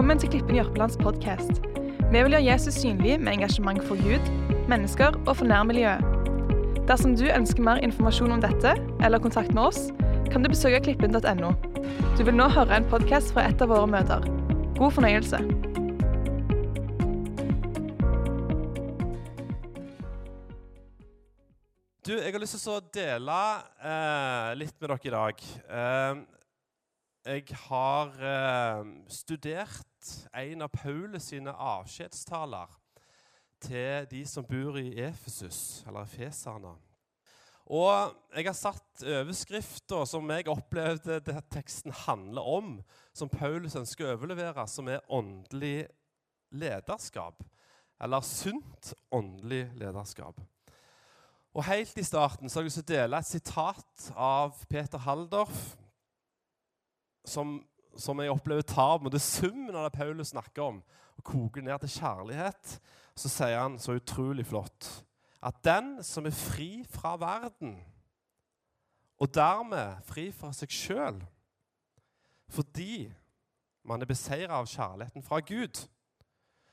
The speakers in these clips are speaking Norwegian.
Velkommen til Klippen Jørpelands podkast. Vi vil gjøre Jesus synlig med engasjement for Gud, mennesker og for nærmiljøet. Dersom du ønsker mer informasjon om dette eller kontakt med oss, kan du besøke klippen.no. Du vil nå høre en podkast fra et av våre møter. God fornøyelse. Du, jeg har lyst til å dele eh, litt med dere i dag. Eh, jeg har eh, studert en av Paulus sine avskjedstaler til de som bor i Efesus, eller Efeserne. Og jeg har satt overskrifta som jeg opplevde det teksten handler om, som Paulus ønsker å overlevere, som er åndelig lederskap. Eller sunt åndelig lederskap. Og Helt i starten så har jeg lyst til å dele et sitat av Peter Haldorf, som, som jeg opplever tar med det summen av det Paulus snakker om, og koker ned til kjærlighet. Så sier han så utrolig flott at den som er fri fra verden, og dermed fri fra seg sjøl, fordi man er beseira av kjærligheten fra Gud,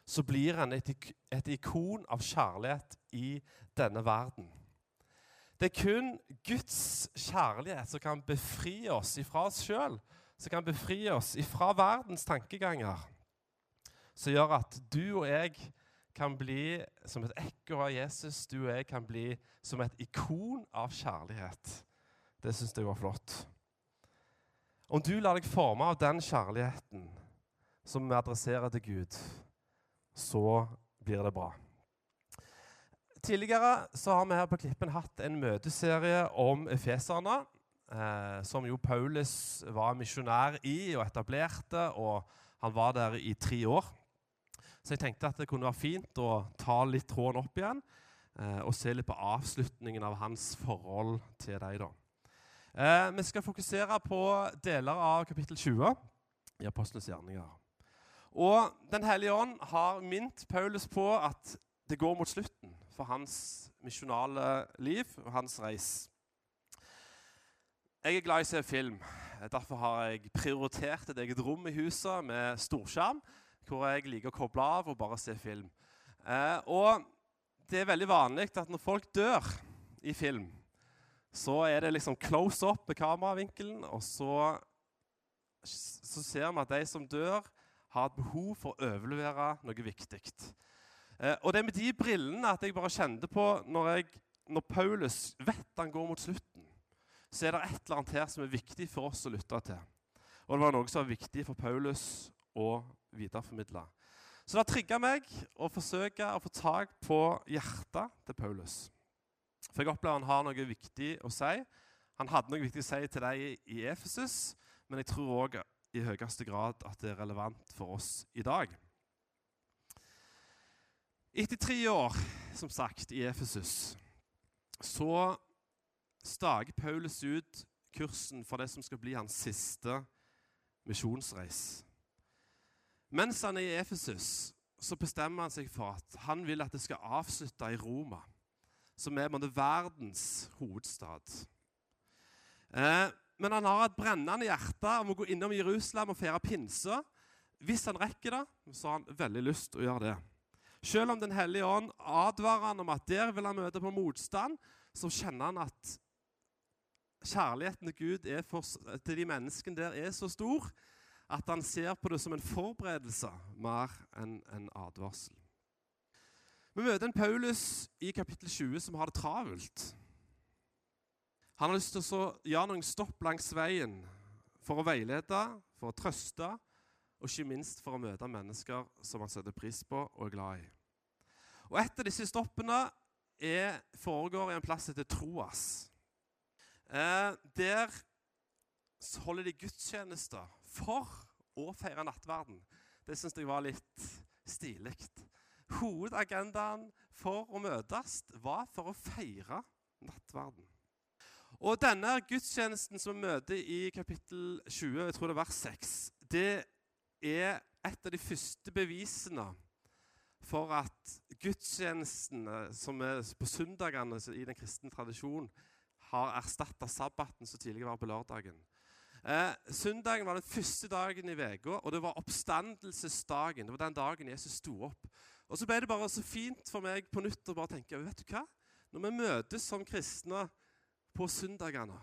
så blir han et, et ikon av kjærlighet i denne verden. Det er kun Guds kjærlighet som kan befri oss ifra oss sjøl, som kan befri oss ifra verdens tankeganger, som gjør at du og jeg kan bli som et ekko av Jesus. Du og jeg kan bli som et ikon av kjærlighet. Det syns jeg var flott. Om du lar deg forme av den kjærligheten som vi adresserer til Gud, så blir det bra. Tidligere så har vi her på Klippen hatt en møteserie om efeserne, eh, som jo Paulus var misjonær i og etablerte, og han var der i tre år. Så jeg tenkte at det kunne være fint å ta litt tråden opp igjen eh, og se litt på avslutningen av hans forhold til deg. da. Eh, vi skal fokusere på deler av kapittel 20 i Apostlenes gjerninger. Og Den hellige ånd har minnet Paulus på at det går mot slutten for hans misjonale liv og hans reis. Jeg er glad i å se film. Derfor har jeg prioritert et eget rom i huset med storskjerm, hvor jeg liker å koble av og bare se film. Eh, og det er veldig vanlig at når folk dør i film, så er det liksom close up med kameravinkelen, og så, så ser vi at de som dør, har et behov for å overlevere noe viktig. Eh, og det er med de brillene at jeg bare kjente på når, jeg, når Paulus vet han går mot slutten, så er det et eller annet her som er viktig for oss å lytte til. Og det var noe som var viktig for Paulus å videreformidle. Så det trigga meg å forsøke å få tak på hjertet til Paulus. For jeg opplever han har noe viktig å si. Han hadde noe viktig å si til deg i Efesus, men jeg tror òg i høyeste grad at det er relevant for oss i dag. Etter tre år som sagt, i Efesus så staker Paulus ut kursen for det som skal bli hans siste misjonsreis. Mens han er i Efesus, så bestemmer han seg for at han vil at det skal avslutte i Roma, som er verdens hovedstad. Eh, men han har et brennende hjerte om å gå innom Jerusalem og feire pinse. Hvis han rekker det, så har han veldig lyst til å gjøre det. Selv om Den hellige ånd advarer han om at der vil han møte på motstand, så kjenner han at kjærligheten til Gud for, til de menneskene der er så stor at han ser på det som en forberedelse mer enn en advarsel. Vi møter en Paulus i kapittel 20 som har det travelt. Han har lyst til å gjøre noen stopp langs veien for å veilede, for å trøste og ikke minst for å møte mennesker som han setter pris på og er glad i. Og Et av disse stoppene er, foregår i en plass heter Troas. Eh, der holder de gudstjenester for å feire nattverden. Det syns jeg var litt stilig. Hovedagendaen for å møtes var for å feire nattverden. Og denne gudstjenesten som vi møter i kapittel 20, jeg tror det er vers 6, det er et av de første bevisene for at gudstjenestene som er på søndagene i den kristne tradisjonen, har erstatta sabbaten som tidligere var på lørdagen. Eh, søndagen var den første dagen i uka, og det var oppstandelsesdagen. Det var den dagen Jesus sto opp. Og Så ble det bare så fint for meg på nytt å bare tenke vet du hva? Når vi møtes som kristne på søndagene,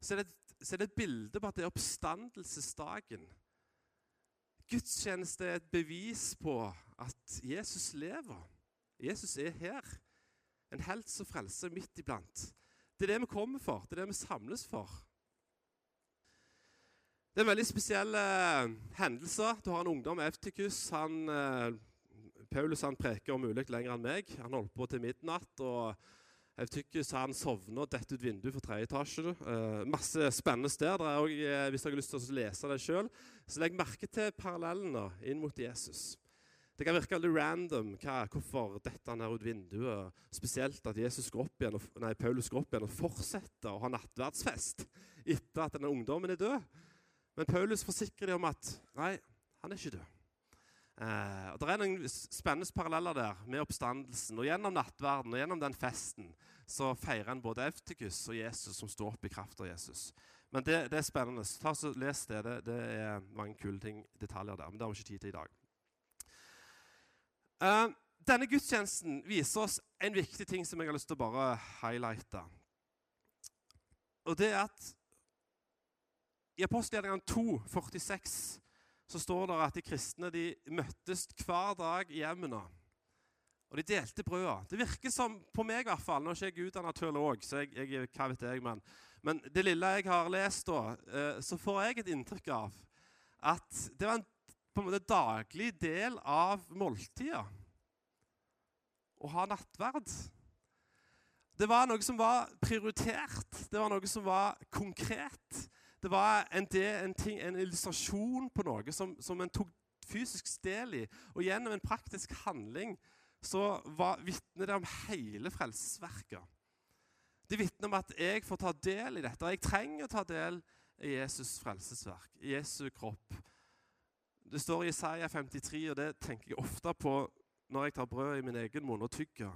så er, det, så er det et bilde på at det er oppstandelsesdagen. Gudstjeneste er et bevis på at Jesus lever. Jesus er her. En helt som frelser midt iblant. Det er det vi kommer for. Det er det vi samles for. Det er en veldig spesiell eh, hendelse. Du har en ungdom, Eftikus. Han, eh, Paulus han preker om mulig lenger enn meg. Han holdt på til midnatt. og Eftikus han sovner og detter ut vinduet for tredje etasje. Eh, masse spennende steder. Også, eh, hvis dere har lyst til å lese det sjøl, legg merke til parallellene inn mot Jesus. Det kan virke veldig random hva, hvorfor dette han her ut vinduet. Spesielt at går igjen, nei, Paulus går opp igjen og fortsetter å ha nattverdsfest etter at denne ungdommen er død. Men Paulus forsikrer dem om at nei, han er ikke død. Eh, og Det er noen spennende paralleller der med oppstandelsen. Og Gjennom nattverden og gjennom den festen så feirer en både Eftikus og Jesus som står opp i kraft av Jesus. Men det, det er spennende. Ta så Les det. det. det. er mange kule ting, detaljer der. Men det har vi ikke tid til i dag. Eh, denne gudstjenesten viser oss en viktig ting som jeg har lyst til å bare highlighte. Og det er at i apostelgjerningene 2, 46, så står det at de kristne de møttes hver dag i hjemmene. Og de delte brøda. Det virker som, på meg i hvert fall, Nå er ikke jeg utdannet teolog, så jeg, jeg, hva vet jeg, men, men det lille jeg har lest, da, eh, så får jeg et inntrykk av at det var en på en måte daglig del av måltida å ha nattverd. Det var noe som var prioritert, det var noe som var konkret. Det var en, del, en, ting, en illustrasjon på noe som, som en tok fysisk del i. Og gjennom en praktisk handling så vitner det om hele frelsesverket. Det vitner om at jeg får ta del i dette. og Jeg trenger å ta del i Jesus' frelsesverk, i Jesu kropp. Det står i Isaiah 53, og det tenker jeg ofte på når jeg tar brød i min egen munn og tygger.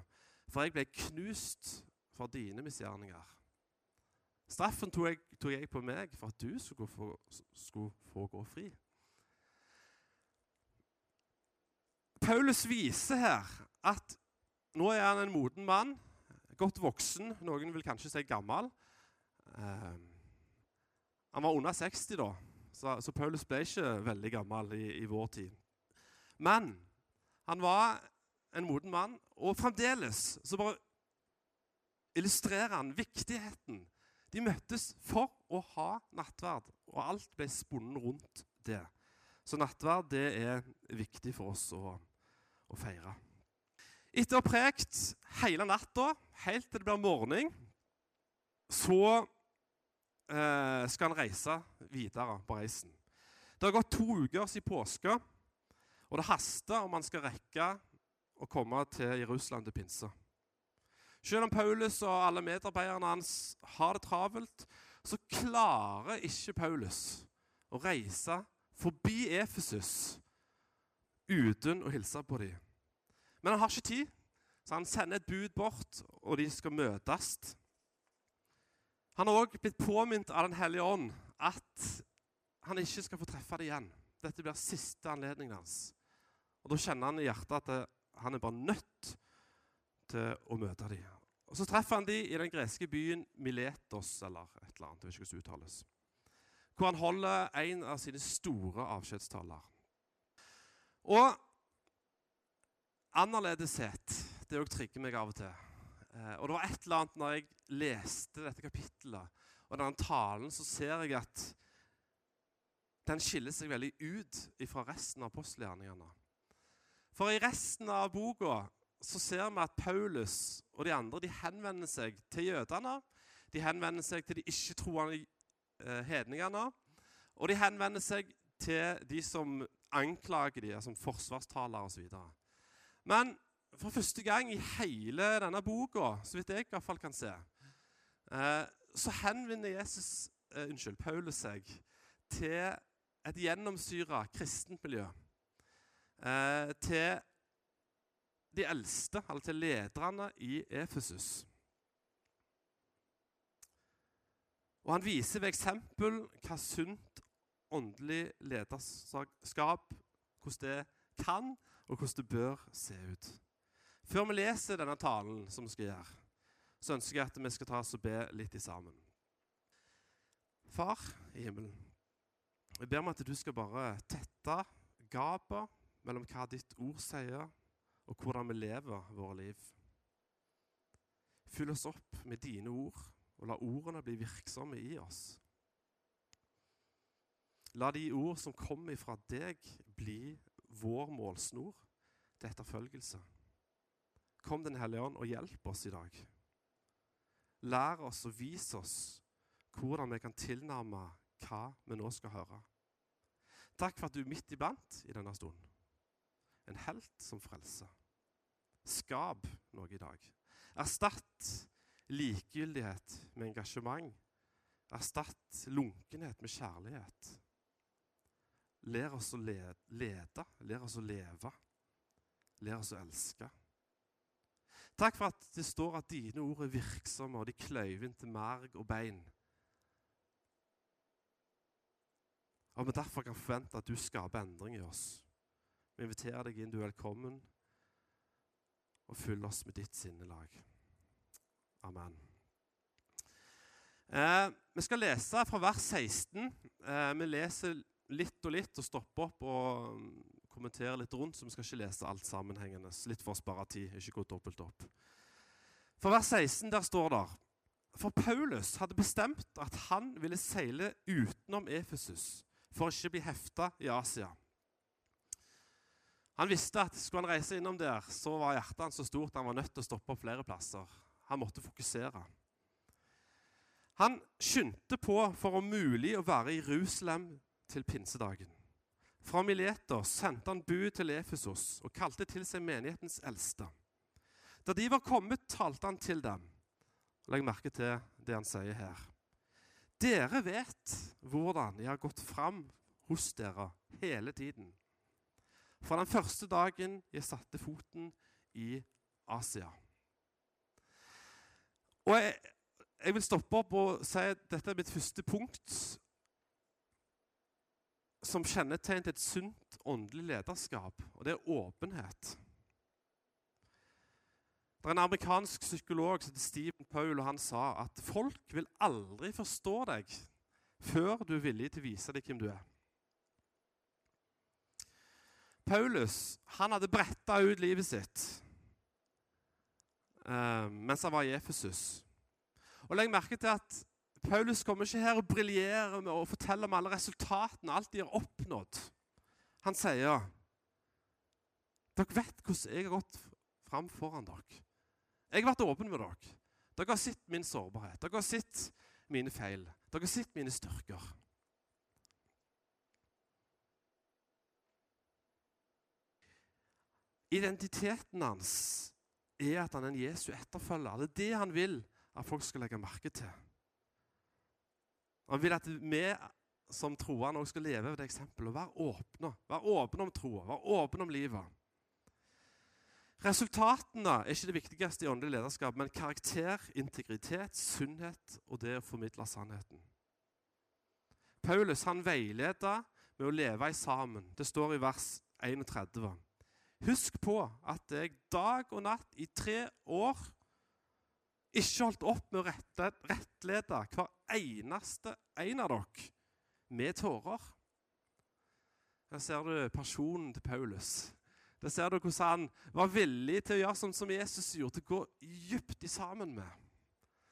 For jeg ble knust for dine misgjerninger. Straffen tok jeg, tok jeg, på meg for at du skulle få, skulle få gå fri. Paulus viser her at nå er han en moden mann, godt voksen. Noen vil kanskje si gammel. Eh, han var under 60 da, så, så, Paulus ble ikke veldig gammel i, i vår tid. Men han var en moden mann, og fremdeles så bare illustrerer han viktigheten de møttes for å ha nattverd, og alt ble spunnet rundt det. Så nattverd det er viktig for oss å, å feire. Etter å ha prekt hele natta, helt til det blir morgen, så eh, skal han reise videre på reisen. Det har gått to uker siden påske, og det haster om han skal rekke å komme til Jerusalem til pinse. Selv om Paulus og alle medarbeiderne hans har det travelt, så klarer ikke Paulus å reise forbi Efesus uten å hilse på dem. Men han har ikke tid, så han sender et bud bort, og de skal møtes. Han har òg blitt påminnet av Den hellige ånd at han ikke skal få treffe dem igjen. Dette blir siste anledningen hans. Og Da kjenner han i hjertet at han er bare nødt til å møte dem. Og Så treffer han dem i den greske byen Miletos, eller et eller annet. jeg vet ikke hvordan det uttales, Hvor han holder en av sine store avskjedstaler. Og annerledeshet det òg trigger meg av og til. Eh, og det var et eller annet når jeg leste dette kapittelet og denne talen, så ser jeg at den skiller seg veldig ut fra resten av apostelgjerningene. For i resten av boka så ser vi at Paulus og de andre de henvender seg til jødene. De henvender seg til de ikke-troende eh, hedningene. Og de henvender seg til de som anklager de, som forsvarstalere osv. Men for første gang i hele denne boka, så vidt jeg i hvert fall kan se, eh, så henvender Jesus, uh, unnskyld, Paulus seg til et gjennomsyra kristent miljø. til de eldste, eller til lederne i Efesus. Og han viser ved eksempel hva sunt åndelig lederskap hvordan det kan, og hvordan det bør se ut. Før vi leser denne talen, som vi skal gjøre, så ønsker jeg at vi skal ta oss og be litt sammen. Far i himmelen, jeg ber om at du skal bare tette gapet mellom hva ditt ord sier, og hvordan vi lever våre liv. Fyll oss opp med dine ord, og la ordene bli virksomme i oss. La de ord som kommer fra deg, bli vår målsnor til etterfølgelse. Kom Den hellige ånd og hjelp oss i dag. Lær oss og vis oss hvordan vi kan tilnærme hva vi nå skal høre. Takk for at du er midt iblant i denne stunden. En helt som frelser. Skap noe i dag. Erstatt likegyldighet med engasjement. Erstatt lunkenhet med kjærlighet. Lær oss å lede, lær oss å leve, lær oss å elske. Takk for at det står at dine ord er virksomme, og de kløyver inn til marg og bein. Og vi derfor kan forvente at du skaper endring i oss. Vi inviterer deg inn, du er velkommen, og fyll oss med ditt sinnelag. Amen. Eh, vi skal lese fra vers 16. Eh, vi leser litt og litt og stopper opp og kommentere litt rundt, så vi skal ikke lese alt sammenhengende. Litt for å spare tid, ikke gå dobbelt opp. For vers 16 der står det For Paulus hadde bestemt at han ville seile utenom Efesus for å ikke bli hefta i Asia. Han visste at skulle han reise innom der, så var hjertet hans så stort han var nødt til å stoppe opp flere plasser. Han måtte fokusere. Han skyndte på for om mulig å være i Jerusalem til pinsedagen. Fra Miletos sendte han bud til Efesos og kalte til seg menighetens eldste. Da de var kommet, talte han til dem. Legg merke til det han sier her. Dere vet hvordan jeg har gått fram hos dere hele tiden. Fra den første dagen jeg satte foten i Asia. Og jeg, jeg vil stoppe opp og si at dette er mitt første punkt som kjennetegn til et sunt åndelig lederskap, og det er åpenhet. Det er En amerikansk psykolog som heter Stephen Paul, og han sa at folk vil aldri forstå deg før du er villig til å vise dem hvem du er. Paulus han hadde bretta ut livet sitt eh, mens han var i Efesus. Legg merke til at Paulus kommer ikke her og briljerer med å fortelle om alle resultatene, alt de har oppnådd. Han sier dere vet hvordan jeg har gått fram foran dere. Jeg har vært åpen med dere. Dere har sett min sårbarhet. Dere har sett mine feil. Dere har sett mine styrker. Identiteten hans er at han er en Jesu etterfølger. Det er det han vil at folk skal legge merke til. Han vil at vi som troende også skal leve ved det eksempelet være åpne. Være åpne om troa, være åpne om livet. Resultatene er ikke det viktigste i åndelig lederskap, men karakter, integritet, sunnhet og det å formidle sannheten. Paulus han veileder med å leve i sammen. Det står i vers 31. Husk på at jeg dag og natt i tre år ikke holdt opp med å rettlede hver eneste en av dere med tårer. Her ser du personen til Paulus. Der ser du hvordan han var villig til å gjøre sånn som Jesus gjorde, til å gå dypt i sammen med.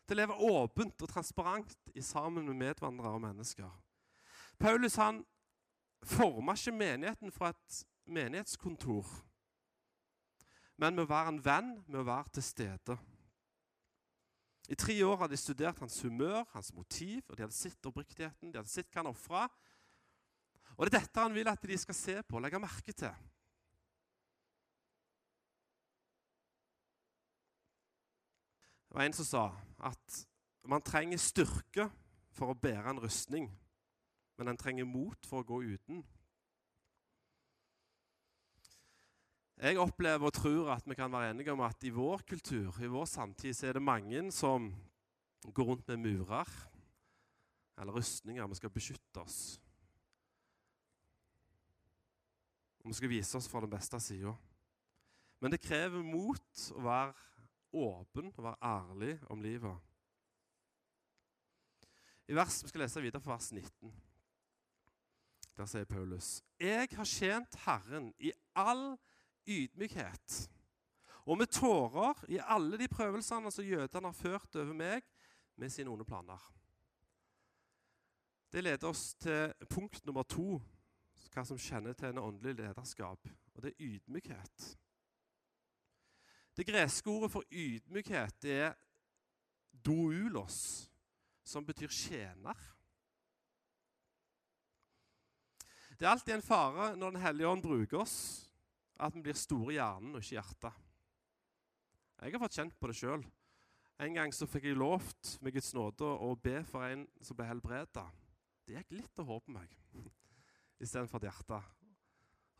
Til å leve åpent og transparent i sammen med medvandrere og mennesker. Paulus han forma ikke menigheten fra et menighetskontor, men med å være en venn, med å være til stede. I tre år hadde de studert hans humør, hans motiv, og de hadde sett oppriktigheten, de hadde sett hva han ofra. Og det er dette han vil at de skal se på og legge merke til. Det var en som sa at man trenger styrke for å bære en rustning, men en trenger mot for å gå uten. Jeg opplever og tror at vi kan være enige om at i vår kultur, i vår samtid, så er det mange som går rundt med murer. eller rustninger. Vi skal beskytte oss. Og vi skal vise oss fra den beste sida. Men det krever mot å være åpen og være ærlig om livet. I vers, Vi skal lese videre fra vers 19. Der sier Paulus.: Jeg har tjent Herren i all ydmykhet og med tårer i alle de prøvelsene som jødene har ført over meg med sine onde planer. Det leder oss til punkt nummer to, hva som kjennetegner åndelig lederskap. Og det er ydmykhet. Det greske ordet for ydmykhet er doulos, som betyr tjener. Det er alltid en fare når Den hellige ånd bruker oss, at vi blir store i hjernen og ikke i hjertet. Jeg har fått kjent på det sjøl. En gang så fikk jeg lovt med Guds nåde å be for en som ble helbreda. Det gikk litt å håpe meg istedenfor et hjerte.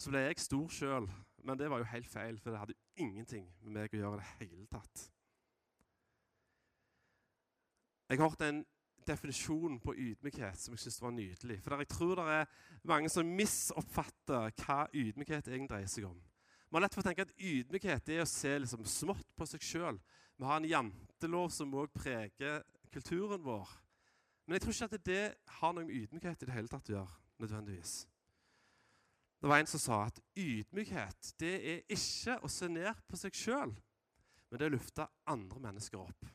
Så ble jeg stor sjøl, men det var jo helt feil, for det hadde jo ingenting med meg å gjøre i det hele tatt. Jeg har hørt en definisjon på ydmykhet som jeg synes var nydelig. For jeg tror det er mange som misoppfatter hva ydmykhet egentlig dreier seg om. Vi har lett for å tenke at ydmykhet er å se liksom smått på seg sjøl. Vi har en jantelov som òg preger kulturen vår. Men jeg tror ikke at det har noe med ydmykhet i det hele tatt å gjøre. nødvendigvis. Det var en som sa at ydmykhet det er ikke å se ned på seg sjøl, men det er å løfte andre mennesker opp.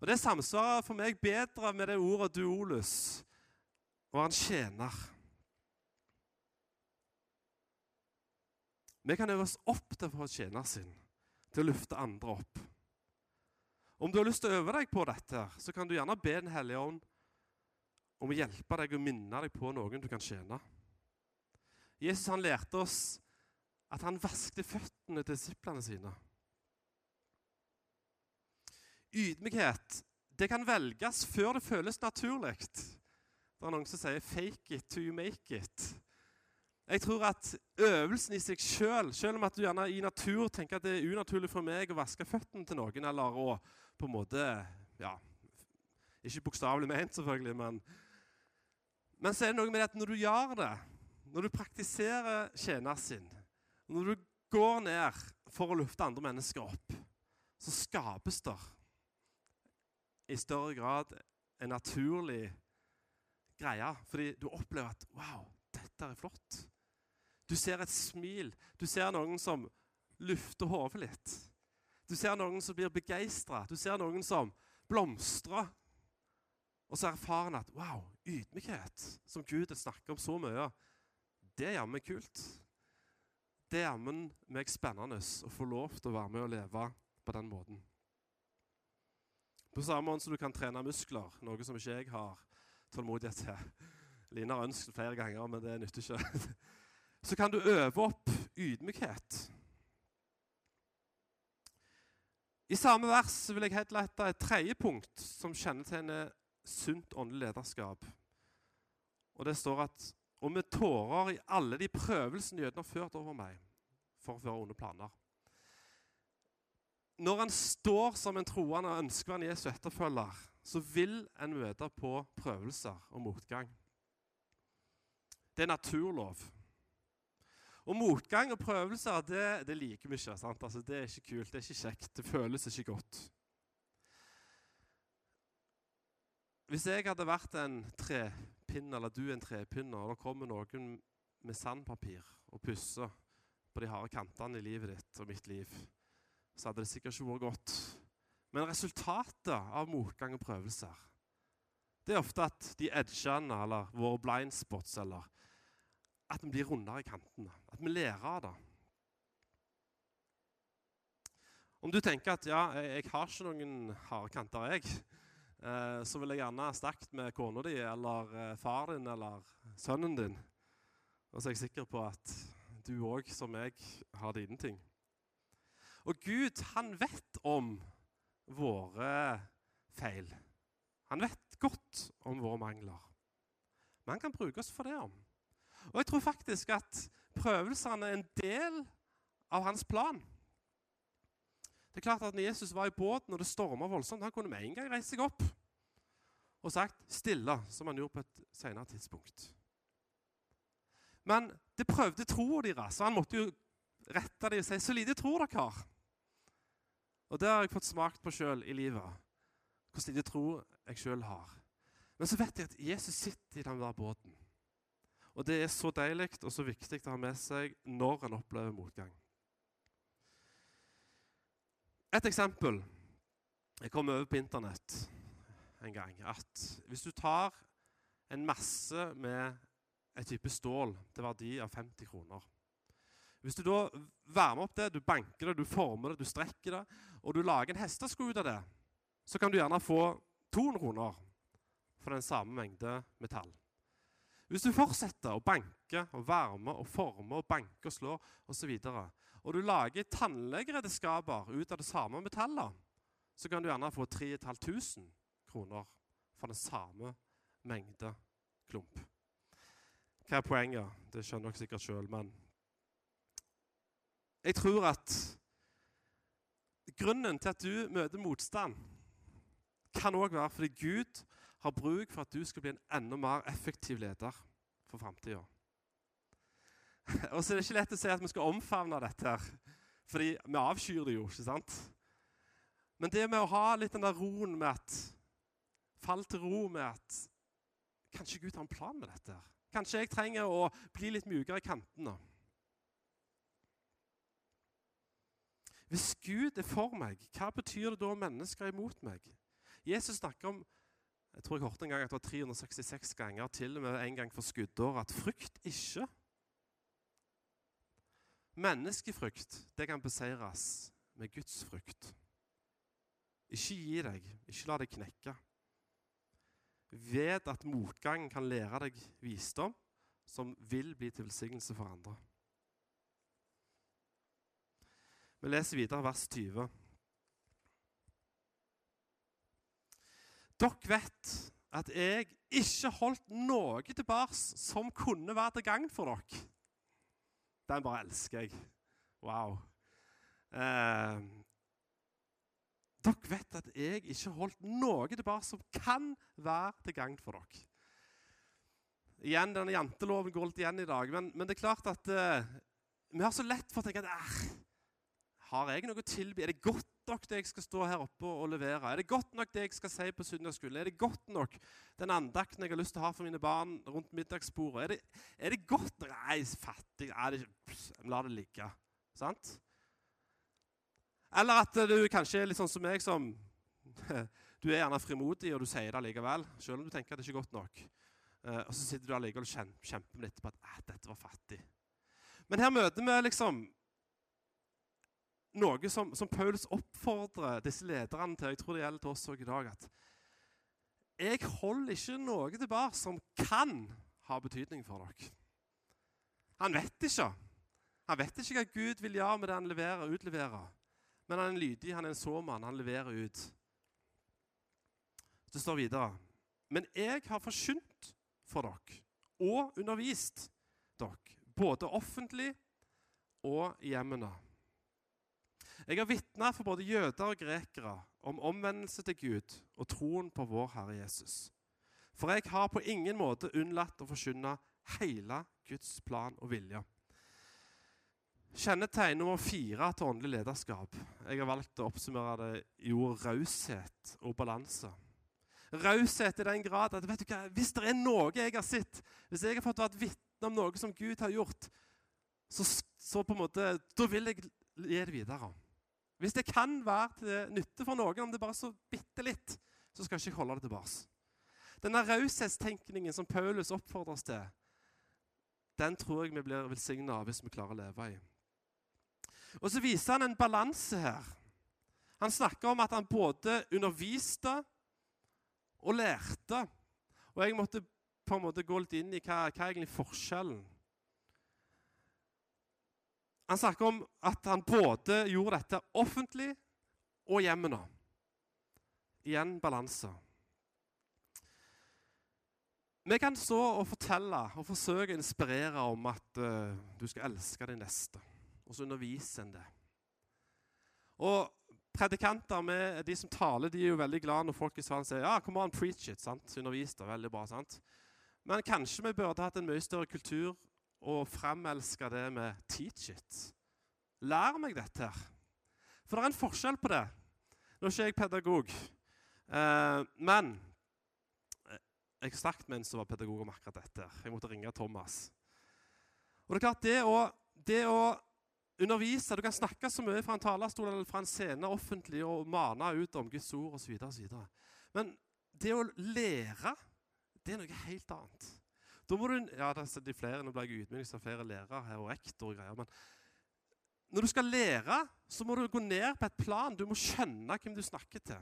Og Det samsvarer for meg bedre med det ordet duolus, og han en tjener. Vi kan øve oss opp til å få tjener sin, til å løfte andre opp. Om du har lyst til å øve deg på dette, så kan du gjerne be Den hellige ånd om å hjelpe deg og minne deg på noen du kan tjene. Jesus han lærte oss at han vaskte føttene til disiplene sine. Ydmykhet det kan velges før det føles naturlig. Det er noen som sier 'fake it to make it'. Jeg tror at øvelsen i seg sjøl, selv, selv om at du gjerne i natur tenker at det er unaturlig for meg å vaske føttene til noen, eller å på en måte ja, Ikke bokstavelig ment, selvfølgelig, men, men så er det noe med at når du gjør det, når du praktiserer tjeneren sin, når du går ned for å lufte andre mennesker opp, så skapes det i større grad en naturlig greie. Fordi du opplever at Wow, dette er flott. Du ser et smil. Du ser noen som lufter hodet litt. Du ser noen som blir begeistra. Du ser noen som blomstrer. Og så erfarer en at wow, ydmykhet, som Gud snakker om så mye, det er jammen kult. Det er jammen meg spennende å få lov til å være med og leve på den måten. På samme måte som du kan trene muskler, noe som ikke jeg har tålmodighet til. Line har ønsket flere ganger, men det nytter ikke. så kan du øve opp ydmykhet. I samme vers vil jeg headlighte et tredje punkt som kjennetegner sunt åndelig lederskap. Og Det står at og med tårer i alle de prøvelsene jødene har ført over meg for å føre onde planer. Når en står som en troende og ønsker en Jesu etterfølger, så vil en møte på prøvelser og motgang. Det er naturlov. Og motgang og prøvelser, det, det liker vi ikke. sant? Altså, det er ikke kult, det er ikke kjekt, det føles ikke godt. Hvis jeg hadde vært en trepinne, eller du en trepinne, og det kommer noen med sandpapir og pusser på de harde kantene i livet ditt og mitt liv, så hadde det sikkert ikke vært godt. Men resultatet av motgang og prøvelser det er ofte at de edgene, eller våre blind spots, eller at vi blir rundere i kantene. At vi lærer av det. Om du tenker at ja, jeg, har ikke noen harde kanter, jeg, eh, så vil jeg gjerne ha snakket med kona di eller eh, far din eller sønnen din. Og så er jeg sikker på at du òg, som jeg, har dine ting. Og Gud, han vet om våre feil. Han vet godt om våre mangler. Men han kan bruke oss for det om. Og jeg tror faktisk at prøvelsene er en del av hans plan. Det er klart at når Jesus var i båten og det storma voldsomt, han kunne med en gang reise seg opp. og sagt stille, som han gjorde på et senere tidspunkt. Men det prøvde troa deres, så han måtte jo rette dem og si 'Så lite tror dere har'. Og det har jeg fått smakt på sjøl i livet. Hvor lite tro jeg sjøl har. Men så vet jeg at Jesus sitter i den der båten. Og det er så deilig og så viktig å ha med seg når en opplever motgang. Et eksempel. Jeg kom over på Internett en gang at hvis du tar en masse med en type stål til verdi av 50 kroner Hvis du da varmer opp det, du banker det, du former det, du strekker det, og du lager en hestesko ut av det, så kan du gjerne få 200 kroner for den samme mengde metall. Hvis du fortsetter å banke og varme og forme og banke og slå osv., og, og du lager tannlegeredskaper ut av det samme metallet, så kan du gjerne få 3500 kroner for den samme mengde klump. Hva er poenget? Det skjønner dere sikkert sjøl, men jeg tror at grunnen til at du møter motstand, kan òg være fordi Gud har bruk for at du skal bli en enda mer effektiv leder for framtida. Og så er det ikke lett å si at vi skal omfavne dette, her, fordi vi avskyr det jo. ikke sant? Men det med å ha litt den der roen med at Fall til ro med at kanskje Gud har en plan med dette. her. Kanskje jeg trenger å bli litt mykere i kantene. Hvis Gud er for meg, hva betyr det da om mennesker er imot meg? Jesus snakker om jeg tror jeg hørte en gang at det var 366 ganger, til og med en gang for skuddår, at frykt ikke Menneskefrykt det kan beseires med Guds frykt. Ikke gi deg, ikke la deg knekke. Vet at motgang kan lære deg visdom som vil bli til velsignelse for andre. Vi leser videre vers 20. Dere vet at jeg ikke holdt noe tilbake som kunne være til gagn for dere. Den bare elsker jeg. Wow. Eh, dere vet at jeg ikke holdt noe tilbake som kan være til gagn for dere. Igjen, denne Janteloven går litt igjen i dag, men, men det er klart at eh, vi har så lett for å tenke at har jeg noe å tilby? Er det godt nok det jeg skal stå her oppe og levere? Er det godt nok det jeg skal si på søndagsskolen? Er det godt nok den andakten jeg har lyst til å ha for mine barn rundt middagsbordet? Er det, er det godt nok Nei, fattig. Nei, det, la det ligge. Sant? Eller at du kanskje er litt sånn som meg, som Du er gjerne frimodig, og du sier det likevel, selv om du tenker at det ikke er godt nok. Uh, og så sitter du allikevel og kjemper litt på at dette var fattig. Men her møter vi liksom noe som, som Paulus oppfordrer disse lederne til. Jeg tror det gjelder til oss òg i dag. at Jeg holder ikke noe tilbake som kan ha betydning for dere. Han vet ikke. Han vet ikke hva Gud vil gjøre med det han leverer og utleverer. Men han er en lydig, han er en såmann. Han leverer ut. Det står videre. Men jeg har forkynt for dere og undervist dere, både offentlig og i hjemmene. Jeg har vitna for både jøder og grekere om omvendelse til Gud og troen på vår Herre Jesus. For jeg har på ingen måte unnlatt å forkynne hele Guds plan og vilje. Kjennetegn nummer fire til åndelig lederskap. Jeg har valgt å oppsummere det i ord raushet og balanse. Raushet i den grad at vet du hva, hvis det er noe jeg har sett, hvis jeg har fått vært vitne om noe som Gud har gjort, så, så, på en måte, da vil jeg gi det videre. Hvis det kan være til nytte for noen, om det bare er så bitte litt, så skal jeg ikke holde det tilbake. Denne raushetstenkningen som Paulus oppfordres til, den tror jeg vi blir velsigna av hvis vi klarer å leve i. Og så viser han en balanse her. Han snakker om at han både underviste og lærte. Og jeg måtte på en måte gå litt inn i hva, hva er egentlig forskjellen. Han snakker om at han både gjorde dette offentlig og hjemmene. Igjen balanse. Vi kan stå og fortelle og forsøke å inspirere om at uh, du skal elske din neste og så underviser en det. Og Predikanter, med de som taler, de er jo veldig glad når folk i salen sier ja, come on, preach it. sant? Undervis det. Veldig bra. sant? Men kanskje vi burde hatt en mye større kultur og fremelske det med teach it. Lær meg dette her. For det er en forskjell på det. Nå er ikke jeg pedagog, eh, men jeg snakket med en som var pedagog om akkurat dette. Jeg måtte ringe Thomas. Og det er klart, det å, det å undervise Du kan snakke så mye fra en talerstol eller fra en scene offentlig og mane ut om Guds ord osv. Men det å lære, det er noe helt annet. Da må du, ja, det er flere, Nå ble jeg ydmyk av flere lærere her og rektor og greier. men når du skal lære, så må du gå ned på et plan. Du må skjønne hvem du snakker til.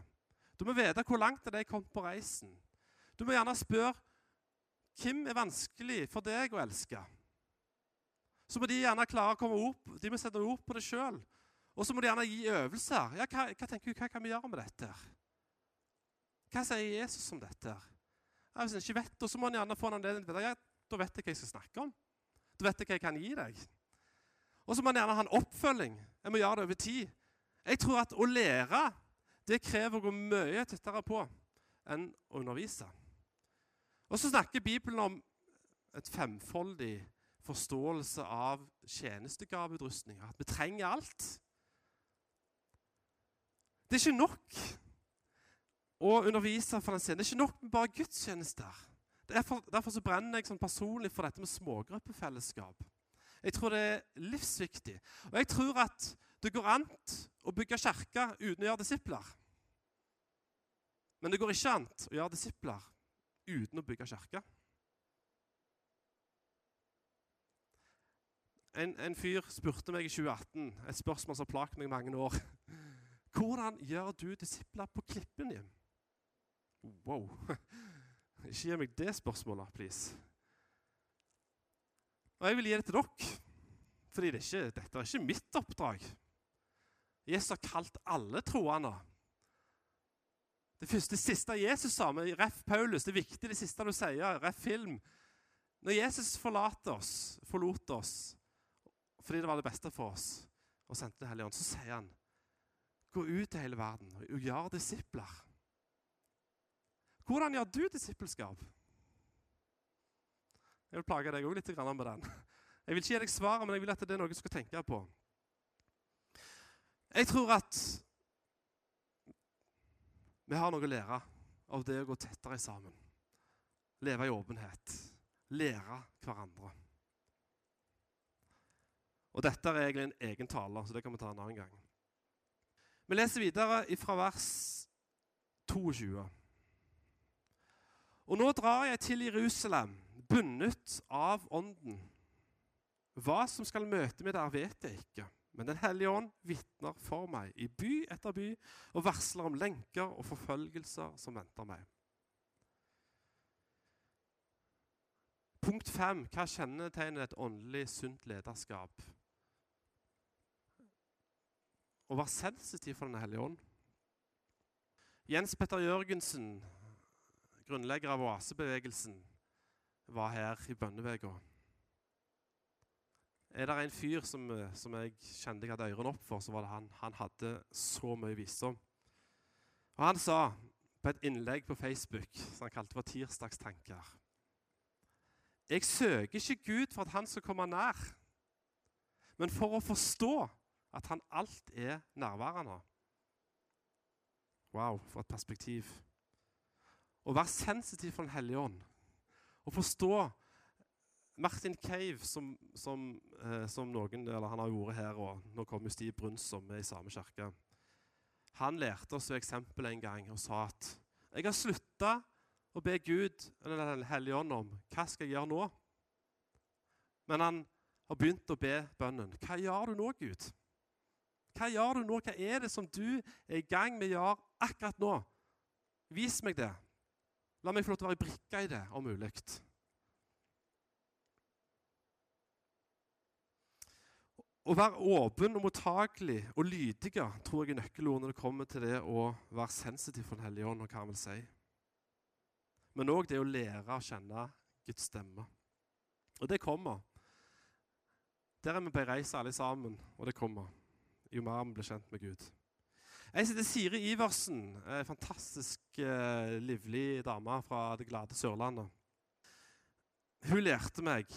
Du må vite hvor langt det er kommet på reisen. Du må gjerne spørre hvem er vanskelig for deg å elske. Så må de gjerne klare å komme opp, de må sette ord på det sjøl. Og så må de gjerne gi øvelser. Ja, hva, hva, tenker du, hva kan vi gjøre med dette? Hva sier Jesus om dette? Ja, hvis en ikke vet det, så må en gjerne få en anledning til det. Da vet jeg hva jeg skal snakke om. Da vet jeg hva jeg kan gi deg. Og så må en gjerne ha en oppfølging. Jeg må gjøre det over tid. Jeg tror at å lære det krever å gå mye tettere på enn å undervise. Og så snakker Bibelen om et femfoldig forståelse av tjenestegavedrustning. At vi trenger alt. Det er ikke nok å undervise for den scenen. Det er ikke nok med bare gudstjenester. Derfor, derfor så brenner jeg sånn personlig for dette med smågruppefellesskap. Jeg tror det er livsviktig. Og jeg tror at det går an å bygge kirke uten å gjøre disipler. Men det går ikke an å gjøre disipler uten å bygge kirke. En, en, fyr spurte meg i 2018 et spørsmål som har plaget meg i mange år. Hvordan gjør du disipler på klippen din? Wow. Ikke gi meg det spørsmålet, please. Og jeg vil gi det til dere, fordi det ikke, dette er ikke mitt oppdrag. Jesus har kalt alle troende. Det første, siste Jesus sa med ref. Paulus, det er viktig det siste du sier, ref. film. Når Jesus forlater oss, forlot oss fordi det var det beste for oss, og sendte Den hellige ånd, så sier han gå ut til hele verden og gjør disipler. Hvordan gjør du disippelskap? Jeg vil plage deg òg litt med den. Jeg vil ikke gi deg svaret, men jeg vil at det er noe du skal tenke på. Jeg tror at vi har noe å lære av det å gå tettere sammen. Leve i åpenhet. Lære hverandre. Og Dette er egentlig en egen tale, så det kan vi ta en annen gang. Vi leser videre fra vers 22. Og nå drar jeg til Jerusalem bundet av Ånden. Hva som skal møte meg der, vet jeg ikke. Men Den hellige ånd vitner for meg i by etter by og varsler om lenker og forfølgelser som venter meg. Punkt fem. Hva kjennetegner et åndelig sunt lederskap? Å være sensitiv for Den hellige ånd. Jens Petter Jørgensen, grunnlegger av oasebevegelsen, var her i bønneveka. Er det en fyr som, eh, som, jeg kjente jeg hadde ørene opp for, så var det han. Han hadde så mye visdom. Og Han sa på et innlegg på Facebook som han kalte for 'Tirsdagstanker' Jeg søker ikke Gud for at han skal komme nær, men for å forstå at han alt er nærværende. Wow, for et perspektiv. Å være sensitiv for Den hellige ånd å forstå Martin Cave, som, som, eh, som, noen Han har vært her, og nå kommer Stiv Bruns, som er i samme kirke. Han lærte oss et eksempel en gang og sa at jeg har slutta å be Gud eller Den hellige ånd om hva skal jeg gjøre nå. Men han har begynt å be bønnen. Hva gjør du nå, Gud? Hva gjør du nå? Hva er det som du er i gang med å gjøre akkurat nå? Vis meg det. La meg få lov til å være brikka i det, om mulig. Å være åpen og mottakelig og lydig tror jeg er nøkkelord når det kommer til det å være sensitiv for Den hellige ånd. og hva han vil si. Men òg det å lære å kjenne Guds stemme. Og det kommer. Der er vi på ei reise alle sammen, og det kommer. Jo mer vi blir kjent med Gud. Jeg heter Siri Iversen. En fantastisk eh, livlig dame fra det glade Sørlandet. Hun lærte meg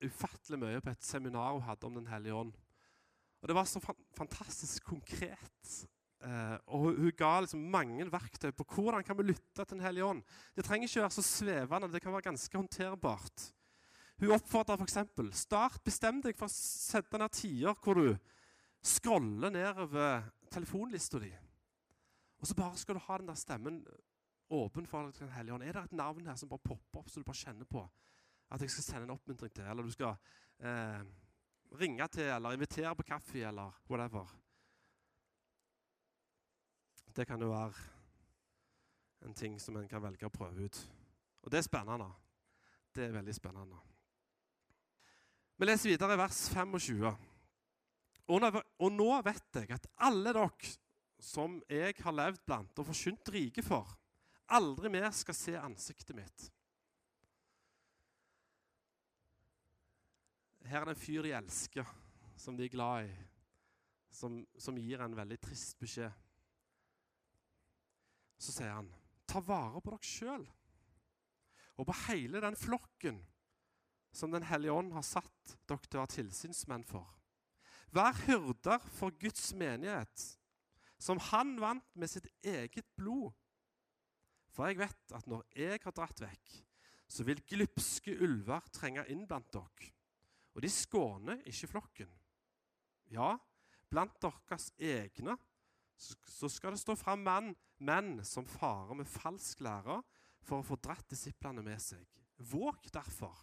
ufattelig mye på et seminar hun hadde om Den hellige ånd. Og Det var så fan fantastisk konkret. Eh, og hun, hun ga liksom mange verktøy på hvordan kan vi lytte til Den hellige ånd. Det trenger ikke være så svevende, det kan være ganske håndterbart. Hun oppfordra f.eks.: Start, bestem deg for å sette ned tider hvor du scroller nedover telefonlista di. Og så bare skal du ha den der stemmen åpen for Den hellige ånd. Er det et navn her som bare popper opp, så du bare kjenner på at jeg skal sende en oppmuntring til, eller du skal eh, ringe til, eller invitere på kaffe, eller whatever. Det kan jo være en ting som en kan velge å prøve ut. Og det er spennende. Det er veldig spennende. Vi leser videre i vers 25. Og nå, vet jeg at alle dere som jeg har levd blant og forkynt rike for, aldri mer skal se ansiktet mitt. Her er det en fyr de elsker, som de er glad i, som, som gir en veldig trist beskjed. Så sier han, ta vare på dere sjøl og på hele den flokken som Den hellige ånd har satt dere til å være tilsynsmenn for. Vær hyrder for Guds menighet, som han vant med sitt eget blod. For jeg vet at når jeg har dratt vekk, så vil glupske ulver trenge inn blant dere. Og de skåner ikke flokken. Ja, blant deres egne så skal det stå fram menn, menn som farer med falsk lære for å få dratt disiplene med seg. Våg derfor.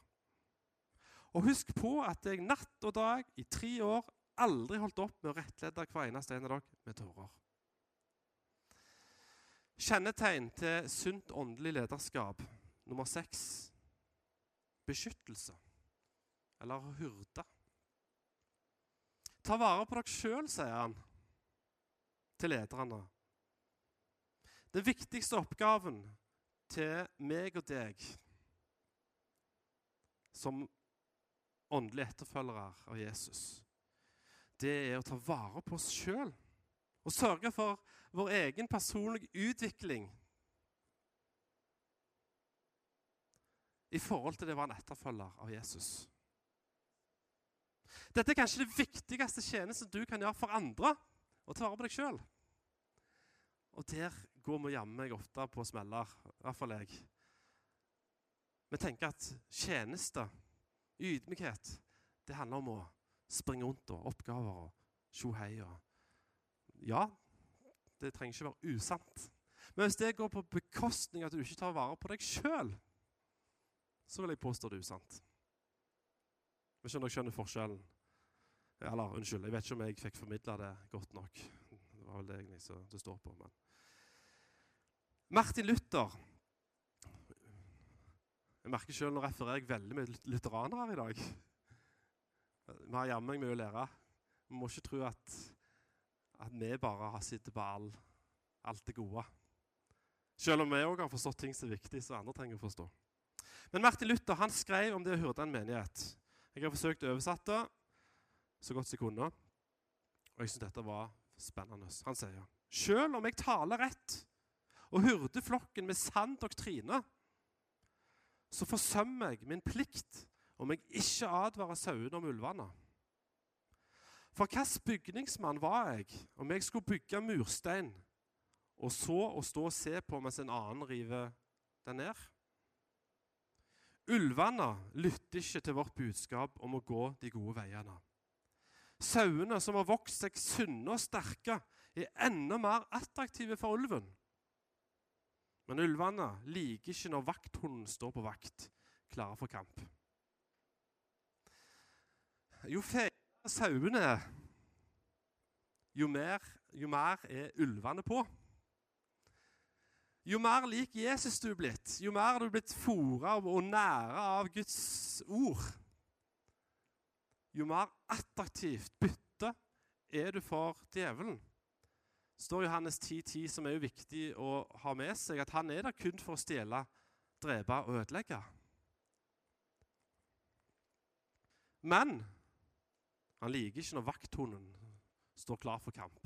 Og husk på at jeg natt og dag i tre år aldri holdt opp med å rettlede hver eneste en av dere med tårer. Kjennetegn til sunt åndelig lederskap nummer seks beskyttelse eller hyrde. Ta vare på dere sjøl, sier han til lederne. Den viktigste oppgaven til meg og deg som åndelige etterfølgere av Jesus, det er å ta vare på oss sjøl og sørge for vår egen personlige utvikling i forhold til det å være en etterfølger av Jesus. Dette er kanskje det viktigste tjenesten du kan gjøre for andre, å ta vare på deg sjøl. Og der går vi jammen meg ofte på smeller, i hvert fall jeg. Vi tenker at tjeneste, ydmykhet, det handler om å springe rundt og oppgaver og tjohei og Ja, det trenger ikke være usant. Men hvis det går på bekostning at du ikke tar vare på deg sjøl, så vil jeg påstå det er usant. Jeg skjønner dere forskjellen. Eller unnskyld, jeg vet ikke om jeg fikk formidla det godt nok. Det var vel det egentlig som det står på. men... Martin Luther Jeg merker selv Nå refererer jeg veldig mye lutheranere i dag. Vi har jammen mye å lære. Vi må ikke tro at, at vi bare har sittet på all, alt det gode. Selv om vi òg har forstått ting som er viktig, så andre trenger å forstå. Men Martin Luther han skrev om det å hyrde en menighet. Jeg har forsøkt å oversette det så godt som jeg kunne. Og jeg syns dette var spennende. Han sier selv om jeg taler rett og hyrder flokken med sann doktrine, så forsømmer jeg min plikt om jeg ikke advarer sauene om ulvene. For hvilken bygningsmann var jeg om jeg skulle bygge murstein, og så å stå og se på mens en annen river den ned? Ulvene lytter ikke til vårt budskap om å gå de gode veiene. Sauene som har vokst seg sunne og sterke, er enda mer attraktive for ulven. Men ulvene liker ikke når vakthunden står på vakt, klare for kamp. Jo feiere sauene er, jo mer, jo mer er ulvene på. Jo mer lik Jesus du er blitt, jo mer er du blitt fora og næra av Guds ord, jo mer attraktivt bytte er du for djevelen står Johannes 10,10, 10, som er jo viktig å ha med seg, at han er der kun for å stjele, drepe og ødelegge. Men han liker ikke når vakthunden står klar for kamp.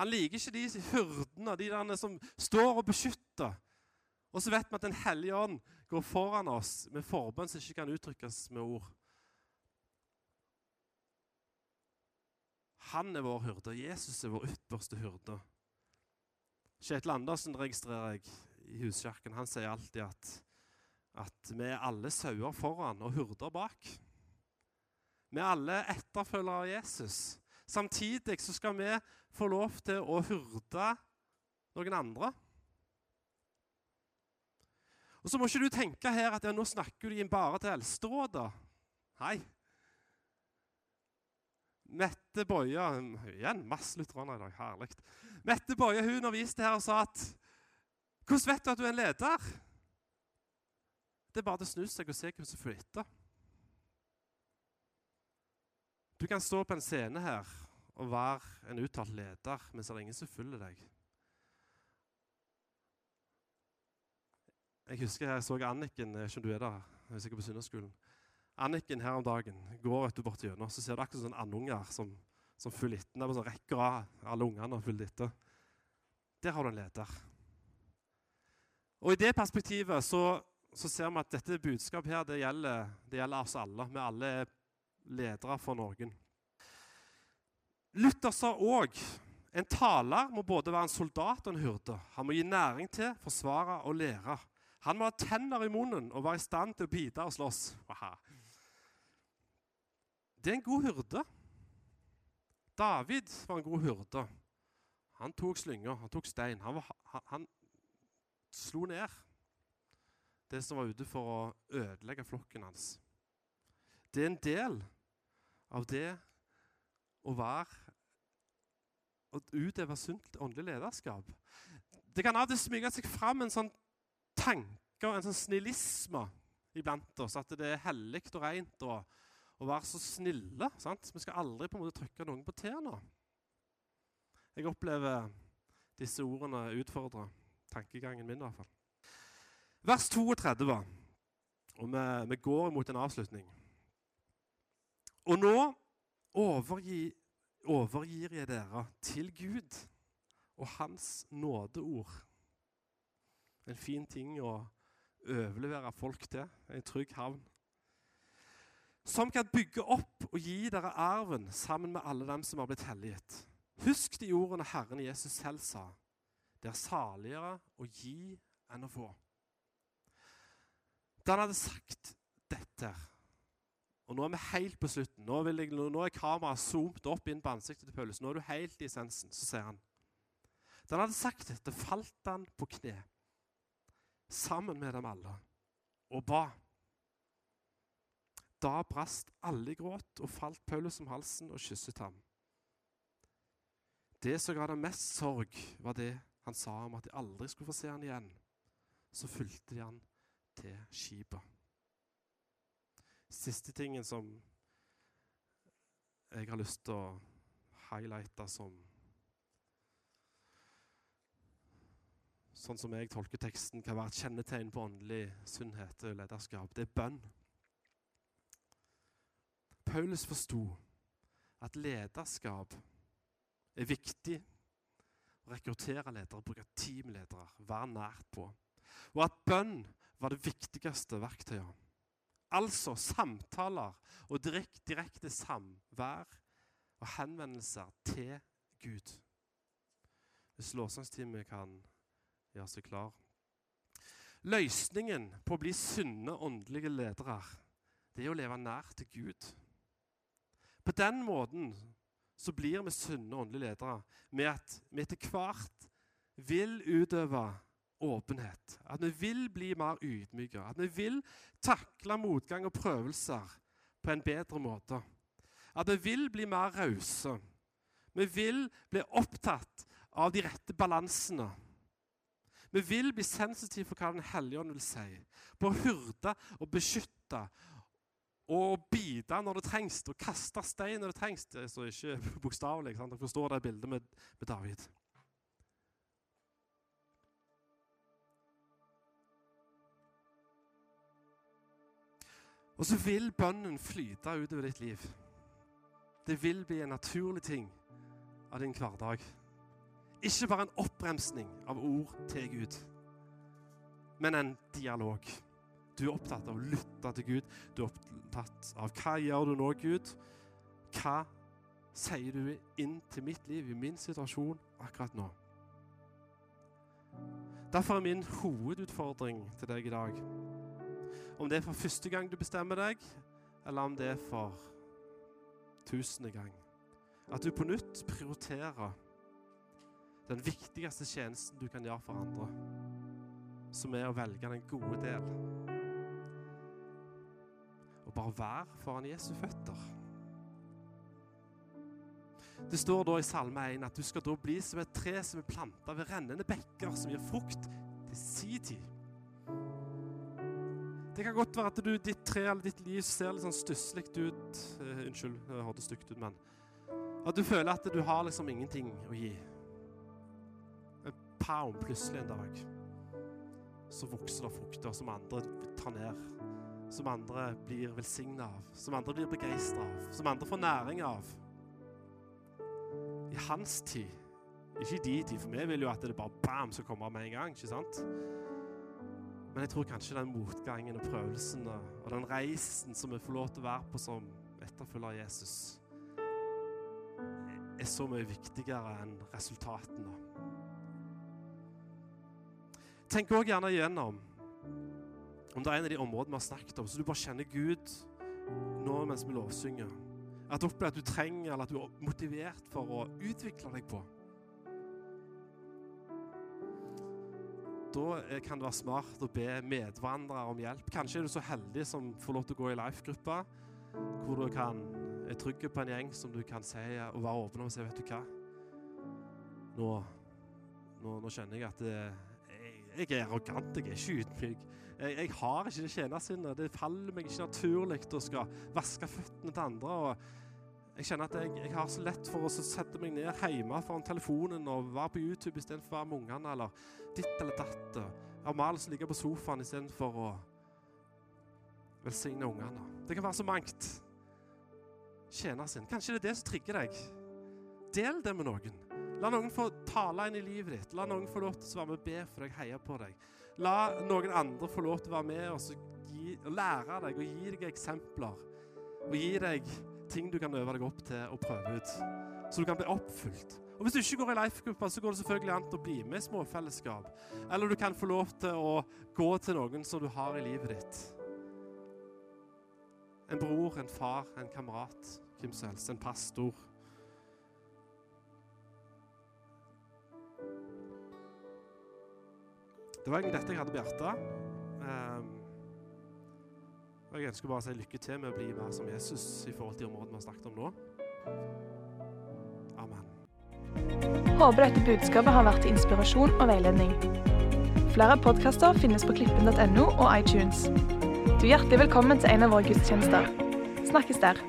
Han liker ikke de hyrdene, de der som står og beskytter. Og så vet vi at Den hellige ånd går foran oss med forbønn som ikke kan uttrykkes med ord. Han er vår hyrde. Jesus er vår ypperste hyrde. Kjetil Andersen registrerer jeg i Huskirken. Han sier alltid at, at vi er alle sauer foran og hyrder bak. Vi alle etterfølgere av Jesus. Samtidig så skal vi få lov til å hurde noen andre. Og Så må ikke du tenke her at ja, nå snakker du bare til Eldsterådet. Nei. Mette Boje Igjen masse lutheraner i dag. Herlig. Mette Boje hun underviste her og sa at Hvordan vet du at du er en leder? Det er bare til å snu seg og se hvem som følger etter. Du kan stå på en scene her og være en uttalt leder, men så er det ingen som følger deg. Jeg husker jeg så Anniken ikke du er der, jeg er på Sunderskolen. Anniken her om dagen går vet du, bort gjennom, så ser du akkurat sånne andunger som, som følger etter. Er sånn rekker av alle ungene og følger etter. Der har du en leder. Og I det perspektivet så, så ser vi at dette budskapet her, det gjelder, det gjelder oss alle. Vi alle er ledere for noen. Luther sa òg en taler må både være en soldat og en hyrde. Han må gi næring til, forsvare og lære. Han må ha tenner i munnen og være i stand til å bite og slåss. Aha. Det er en god hyrde. David var en god hyrde. Han tok slynger, han tok stein. Han, var, han, han slo ned det som var ute for å ødelegge flokken hans. Det er en del av det å være Å utøve sunt åndelig lederskap. Det kan av og til smyge seg fram en sånn tanke og en sånn snillisme iblant oss. At det er hellig og rent å være så snille. Sant? Vi skal aldri på en måte trykke noen på tærne. Jeg opplever disse ordene utfordre tankegangen min. i hvert fall. Vers 32, og vi, vi går mot en avslutning. Og nå overgir, overgir jeg dere til Gud og Hans nådeord. En fin ting å overlevere folk til, en trygg havn. Som kan bygge opp og gi dere arven sammen med alle dem som har blitt helliget. Husk de ordene Herren Jesus selv sa. Det er saligere å gi enn å få. Da han hadde sagt dette og nå er vi helt på slutten. Nå, jeg, nå er kameraet zoomet opp inn på ansiktet til Paulus. Nå er du helt i essensen. Så sier han Da han hadde sagt dette, falt han på kne sammen med dem alle og ba. Da brast alle i gråt og falt Paulus om halsen og kysset ham. Det som ga dem mest sorg, var det han sa om at de aldri skulle få se han igjen. Så fulgte de han til skipet. Siste tingen som jeg har lyst til å highlighte som Sånn som jeg tolker teksten, kan være et kjennetegn på åndelig sunnhet og lederskap. Det er bønn. Paulus forsto at lederskap er viktig. Å rekruttere ledere, bruke teamledere, være nært på. Og at bønn var det viktigste verktøyet. Altså samtaler og direkte, direkte samvær og henvendelser til Gud. Hvis lovsangsteamet kan gjøre seg klar. Løsningen på å bli sunne åndelige ledere det er å leve nær til Gud. På den måten så blir vi sunne åndelige ledere med at vi etter hvert vil utøve åpenhet. At vi vil bli mer ydmyke. At vi vil takle motgang og prøvelser på en bedre måte. At vi vil bli mer rause. Vi vil bli opptatt av de rette balansene. Vi vil bli sensitive for hva Den hellige ånd vil si. På å hyrde og beskytte og bite når det trengs, og kaste stein når det trengs. Det står ikke bokstavelig. Dere forstår det bildet med, med David. Og så vil bønnen flyte utover ditt liv. Det vil bli en naturlig ting av din hverdag. Ikke bare en oppbremsning av ord til Gud, men en dialog. Du er opptatt av å lytte til Gud. Du er opptatt av hva gjør du nå, Gud? Hva sier du inn til mitt liv, i min situasjon akkurat nå? Derfor er min hovedutfordring til deg i dag Om det er for første gang du bestemmer deg, eller om det er for tusende gang At du på nytt prioriterer den viktigste tjenesten du kan gjøre for andre, som er å velge den gode del. Og bare være foran Jesu føtter. Det står da i Salme 1 at du skal da bli som et tre som er planta ved rennende bekker, som gir frukt til si tid. Det kan godt være at du, ditt tre eller ditt liv ser litt sånn stusslig ut. Uh, unnskyld, det hørtes stygt ut, men At du føler at du har liksom ingenting å gi. En pound plutselig en dag. Så vokser det frukter som andre tar ned. Som andre blir velsigna av. Som andre blir begeistra av. Som andre får næring av i hans tid. Ikke i de tid, for vi vil jo at det bare bam skal komme med en gang. ikke sant? Men jeg tror kanskje den motgangen og prøvelsen og den reisen som vi får lov til å være på som etterfølger av Jesus, er så mye viktigere enn resultatene. Tenk òg gjerne igjennom om det er en av de områdene vi har snakket om, så du bare kjenner Gud nå mens vi lovsynger. At du opplever at du trenger, eller at du er motivert for å utvikle deg på. Da kan det være smart å be medvandrere om hjelp. Kanskje er du så heldig som får lov til å gå i life-gruppa, hvor du kan, er trygg på en gjeng som du kan si, og være åpen om og si Vet du hva? Nå, nå, nå kjenner jeg at det, jeg, jeg, er arrogant, jeg er ikke ydmyk. Jeg, jeg, har ikke det tjenersinnet. Det faller meg ikke naturlig å skal vaske føttene til andre. og jeg kjenner at jeg, jeg, har så lett for å sette meg ned hjemme foran telefonen og være på YouTube istedenfor å være med ungene, eller ditt eller datt. Mal som ligger på sofaen istedenfor å velsigne ungene. Det kan være så mangt. Tjener sin. Kanskje det er det som trigger deg. Del det med noen. La noen få tale inn i livet ditt. La noen få lov til å være med og be for deg, heie på deg. La noen andre få lov til å være med og, gi, og lære deg og gi deg eksempler. Og gi deg ting du kan øve deg opp til å prøve ut. Så du kan bli oppfylt. Og Hvis du ikke går i life-gruppa, så går det selvfølgelig an å bli med i småfellesskap. Eller du kan få lov til å gå til noen som du har i livet ditt. En bror, en far, en kamerat, hvem som helst. En pastor. Det var egentlig dette jeg hadde på hjertet. Og Jeg ønsker bare å si lykke til med å bli mer som Jesus i forhold til området vi har snakket om nå. Amen. Håper dette budskapet har vært til inspirasjon og veiledning. Flere podkaster finnes på klippen.no og iTunes. Du er hjertelig velkommen til en av våre gudstjenester. Snakkes der.